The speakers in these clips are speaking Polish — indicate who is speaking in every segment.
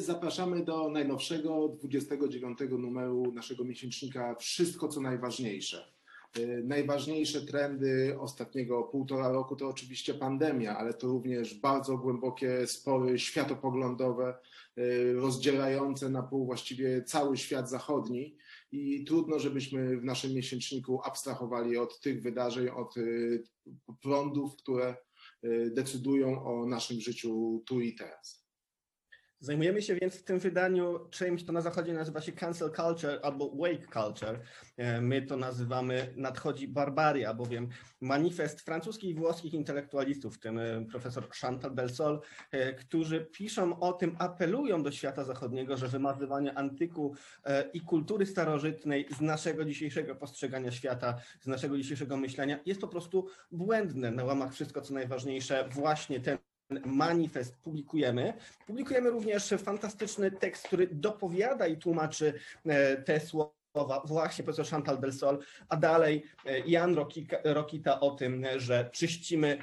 Speaker 1: zapraszamy do najnowszego 29 numeru naszego miesięcznika Wszystko co najważniejsze. Y, najważniejsze trendy ostatniego półtora roku to oczywiście pandemia, ale to również bardzo głębokie spory światopoglądowe, y, rozdzielające na pół właściwie cały świat zachodni. I trudno, żebyśmy w naszym miesięczniku abstrahowali od tych wydarzeń, od y, prądów, które decydują o naszym życiu tu i teraz.
Speaker 2: Zajmujemy się więc w tym wydaniu czymś, to na zachodzie nazywa się cancel culture albo wake culture. E, my to nazywamy nadchodzi barbaria, bowiem manifest francuskich i włoskich intelektualistów, w tym e, profesor Chantal Belsol, e, którzy piszą o tym, apelują do świata zachodniego, że wymazywanie antyku i kultury starożytnej z naszego dzisiejszego postrzegania świata, z naszego dzisiejszego myślenia jest po prostu błędne. Na łamach wszystko, co najważniejsze, właśnie ten manifest publikujemy. Publikujemy również fantastyczny tekst, który dopowiada i tłumaczy e, te słowa właśnie profesor Chantal del Sol, a dalej e, Jan Rokita o tym, że czyścimy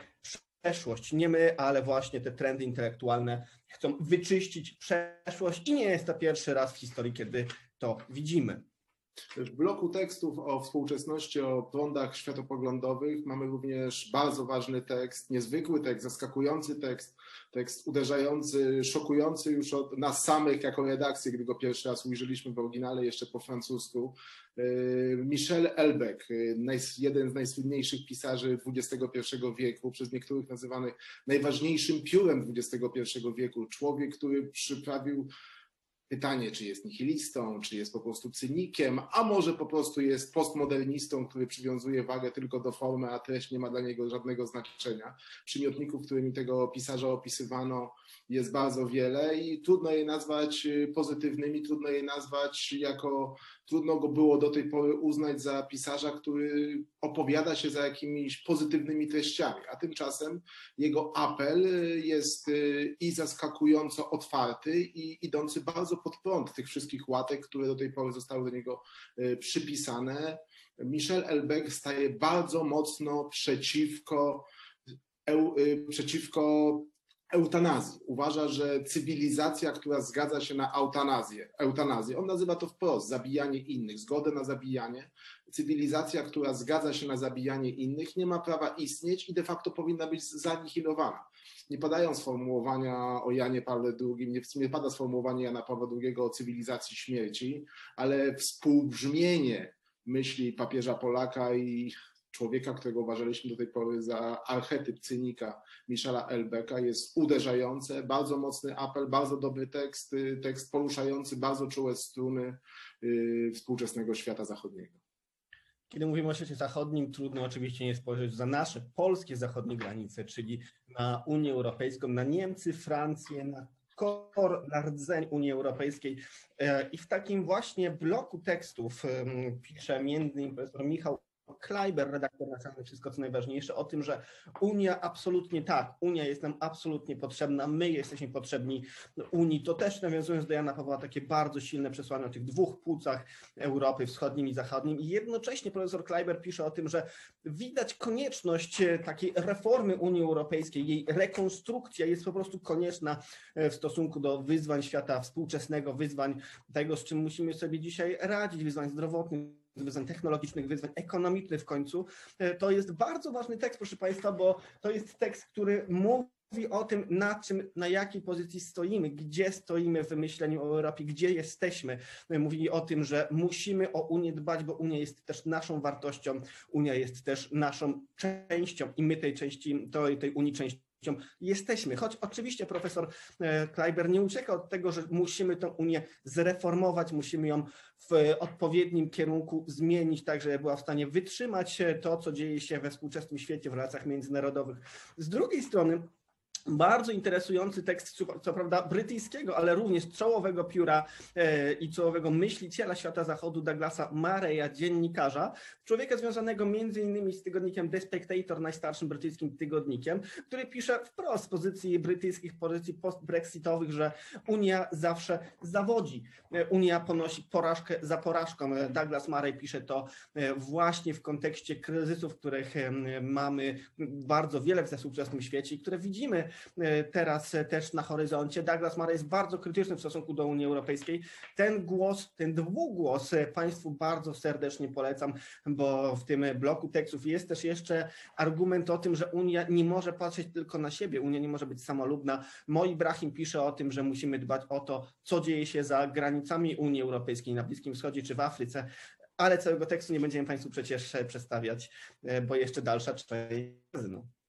Speaker 2: przeszłość. Nie my, ale właśnie te trendy intelektualne chcą wyczyścić przeszłość i nie jest to pierwszy raz w historii, kiedy to widzimy.
Speaker 1: W bloku tekstów o współczesności, o prądach światopoglądowych mamy również bardzo ważny tekst, niezwykły tekst, zaskakujący tekst, tekst uderzający, szokujący już od nas samych jako redakcję, gdy go pierwszy raz ujrzeliśmy w oryginale jeszcze po francusku. Yy, Michel Elbeck, yy, jeden z najsłynniejszych pisarzy XXI wieku, przez niektórych nazywany najważniejszym piórem XXI wieku, człowiek, który przyprawił Pytanie, czy jest nihilistą, czy jest po prostu cynikiem, a może po prostu jest postmodernistą, który przywiązuje wagę tylko do formy, a treść nie ma dla niego żadnego znaczenia. Przymiotników, którymi tego pisarza opisywano, jest bardzo wiele i trudno je nazwać y, pozytywnymi, trudno je nazwać jako, trudno go było do tej pory uznać za pisarza, który opowiada się za jakimiś pozytywnymi treściami, a tymczasem jego apel y, jest y, i zaskakująco otwarty i idący bardzo pod prąd tych wszystkich łatek, które do tej pory zostały do niego przypisane. Michel Elbeck staje bardzo mocno przeciwko przeciwko eutanazji. Uważa, że cywilizacja, która zgadza się na eutanazję, eutanazję, on nazywa to wprost zabijanie innych, zgodę na zabijanie. Cywilizacja, która zgadza się na zabijanie innych, nie ma prawa istnieć i de facto powinna być zanihilowana. Nie padają sformułowania o Janie Pawle II, nie, nie pada sformułowanie Jana Pawła II o cywilizacji śmierci, ale współbrzmienie myśli papieża Polaka i człowieka, którego uważaliśmy do tej pory za archetyp cynika Michela Elbeka, jest uderzające, bardzo mocny apel, bardzo dobry tekst, y, tekst poruszający bardzo czułe struny y, współczesnego świata zachodniego.
Speaker 2: Kiedy mówimy o świecie zachodnim, trudno oczywiście nie spojrzeć za nasze polskie zachodnie granice, czyli na Unię Europejską, na Niemcy, Francję, na kor, na rdzeń Unii Europejskiej. E, I w takim właśnie bloku tekstów pisze między innymi profesor Michał Kleiber, redaktor naczelny Wszystko co najważniejsze, o tym, że Unia absolutnie tak, Unia jest nam absolutnie potrzebna, my jesteśmy potrzebni Unii. To też nawiązując do Jana Pawła, takie bardzo silne przesłanie o tych dwóch płucach Europy, wschodnim i zachodnim. I jednocześnie profesor Kleiber pisze o tym, że widać konieczność e, takiej reformy Unii Europejskiej, jej rekonstrukcja jest po prostu konieczna e, w stosunku do wyzwań świata współczesnego, wyzwań tego, z czym musimy sobie dzisiaj radzić, wyzwań zdrowotnych, wyzwań technologicznych, wyzwań ekonomicznych w końcu. E, to jest bardzo ważny tekst, proszę Państwa, bo to jest tekst, który mówi o tym, na czym, na jakiej pozycji stoimy, gdzie stoimy w myśleniu o Europie, gdzie jesteśmy. E, mówi o tym, że musimy o Unię dbać, bo Unia jest też naszą wartością, Unia jest też naszą częścią i my tej części, tej, tej Unii części jesteśmy. Choć oczywiście profesor e, Kleiber nie ucieka od tego, że musimy tę Unię zreformować, musimy ją w odpowiednim kierunku zmienić, tak żeby była w stanie wytrzymać to, co dzieje się we współczesnym świecie w relacjach międzynarodowych. Z drugiej strony bardzo interesujący tekst, co prawda brytyjskiego, ale również czołowego pióra e, i czołowego myśliciela świata zachodu Douglasa Mareya, dziennikarza, człowieka związanego między innymi z tygodnikiem The Spectator, najstarszym brytyjskim tygodnikiem, który pisze wprost z pozycji brytyjskich, pozycji post-brexitowych, że Unia zawsze zawodzi. E, Unia ponosi porażkę za porażką. E, Douglas Murray pisze to właśnie w kontekście kryzysów, których mamy bardzo wiele w współczesnym świecie i które widzimy teraz e, też na horyzoncie. Douglas Murray jest bardzo krytyczny w stosunku do Unii Europejskiej. Ten głos, ten dwugłos e, Państwu bardzo serdecznie polecam, bo w tym bloku tekstów jest też jeszcze argument o tym, że Unia nie może patrzeć tylko na siebie, Unia nie może być samolubna. Moi Brahim pisze o tym, że musimy dbać o to, co dzieje się za granicami Unii Europejskiej, na Bliskim Wschodzie czy w Afryce, ale całego tekstu nie będziemy Państwu przecież przedstawiać, bo jeszcze dalsza część.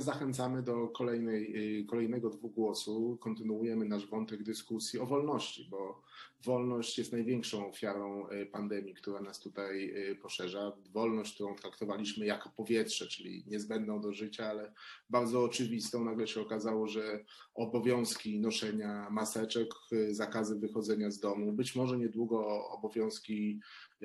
Speaker 1: Zachęcamy do kolejnej, y, kolejnego dwugłosu. Kontynuujemy nasz wątek dyskusji o wolności, bo wolność jest największą ofiarą y, pandemii, która nas tutaj y, poszerza. Wolność, którą traktowaliśmy jako powietrze, czyli niezbędną do życia, ale bardzo oczywistą. Nagle się okazało, że obowiązki noszenia maseczek, zakazy wychodzenia z domu, być może niedługo obowiązki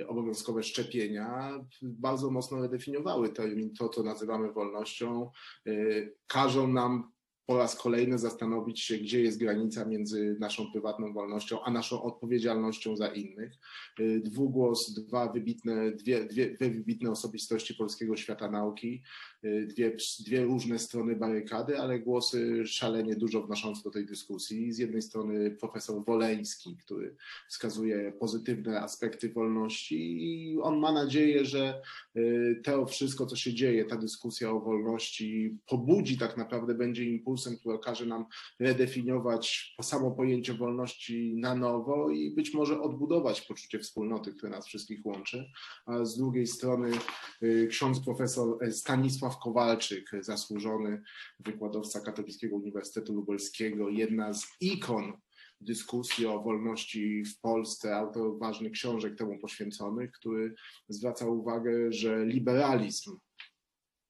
Speaker 1: obowiązkowe szczepienia bardzo mocno redefiniowały to, co nazywamy wolnością, y, każą nam po raz kolejny zastanowić się, gdzie jest granica między naszą prywatną wolnością, a naszą odpowiedzialnością za innych. Y, dwugłos, dwa wybitne, dwie, dwie, dwie wybitne osobistości polskiego świata nauki, y, dwie, dwie różne strony barykady, ale głosy szalenie dużo wnoszące do tej dyskusji. Z jednej strony profesor Woleński, który wskazuje pozytywne aspekty wolności i on ma nadzieję, że y, to wszystko, co się dzieje, ta dyskusja o wolności pobudzi tak naprawdę, będzie impulsem który okaże nam redefiniować samo pojęcie wolności na nowo i być może odbudować poczucie wspólnoty, które nas wszystkich łączy. A z drugiej strony y, ksiądz profesor Stanisław Kowalczyk, zasłużony wykładowca Katolickiego Uniwersytetu Lubelskiego, jedna z ikon dyskusji o wolności w Polsce, autor ważnych książek temu poświęconych, który zwraca uwagę, że liberalizm,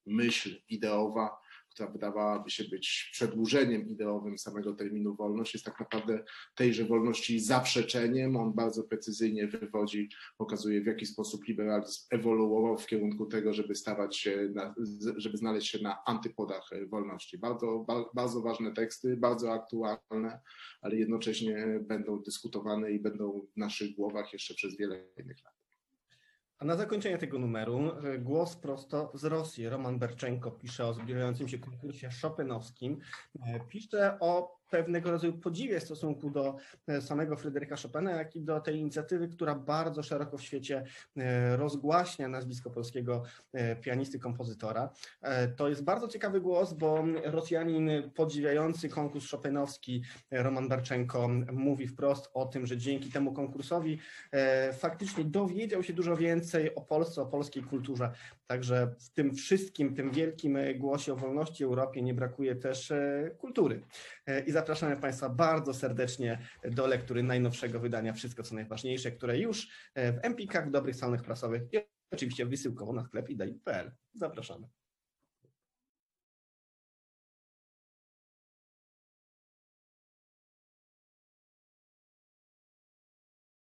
Speaker 1: myśl ideowa która wydawałaby się być przedłużeniem ideowym samego terminu wolność, jest tak naprawdę tejże wolności zaprzeczeniem. On bardzo precyzyjnie wywodzi, pokazuje w jaki sposób liberalizm ewoluował w kierunku tego, żeby stawać się, na, żeby znaleźć się na antypodach wolności. Bardzo, bardzo ważne teksty, bardzo aktualne, ale jednocześnie będą dyskutowane i będą w naszych głowach jeszcze przez wiele innych lat.
Speaker 2: A na zakończenie tego numeru e, głos prosto z Rosji. Roman Berczenko pisze o zbliżającym się konkursie Chopinowskim. E, pisze o pewnego rodzaju podziwie w stosunku do e, samego Fryderyka Chopina, jak i do tej inicjatywy, która bardzo szeroko w świecie e, rozgłaśnia nazwisko polskiego e, pianisty, kompozytora. To jest bardzo ciekawy głos, bo Rosjanin podziwiający konkurs Chopinowski Roman Barczenko mówi wprost o tym, że dzięki temu konkursowi faktycznie dowiedział się dużo więcej o Polsce, o polskiej kulturze. Także w tym wszystkim, tym wielkim głosie o wolności Europie nie brakuje też kultury. I zapraszamy Państwa bardzo serdecznie do lektury najnowszego wydania Wszystko co najważniejsze, które już e, w Empikach, w dobrych stronach prasowych i oczywiście wysyłkowo na sklep idai.pl. Zapraszamy.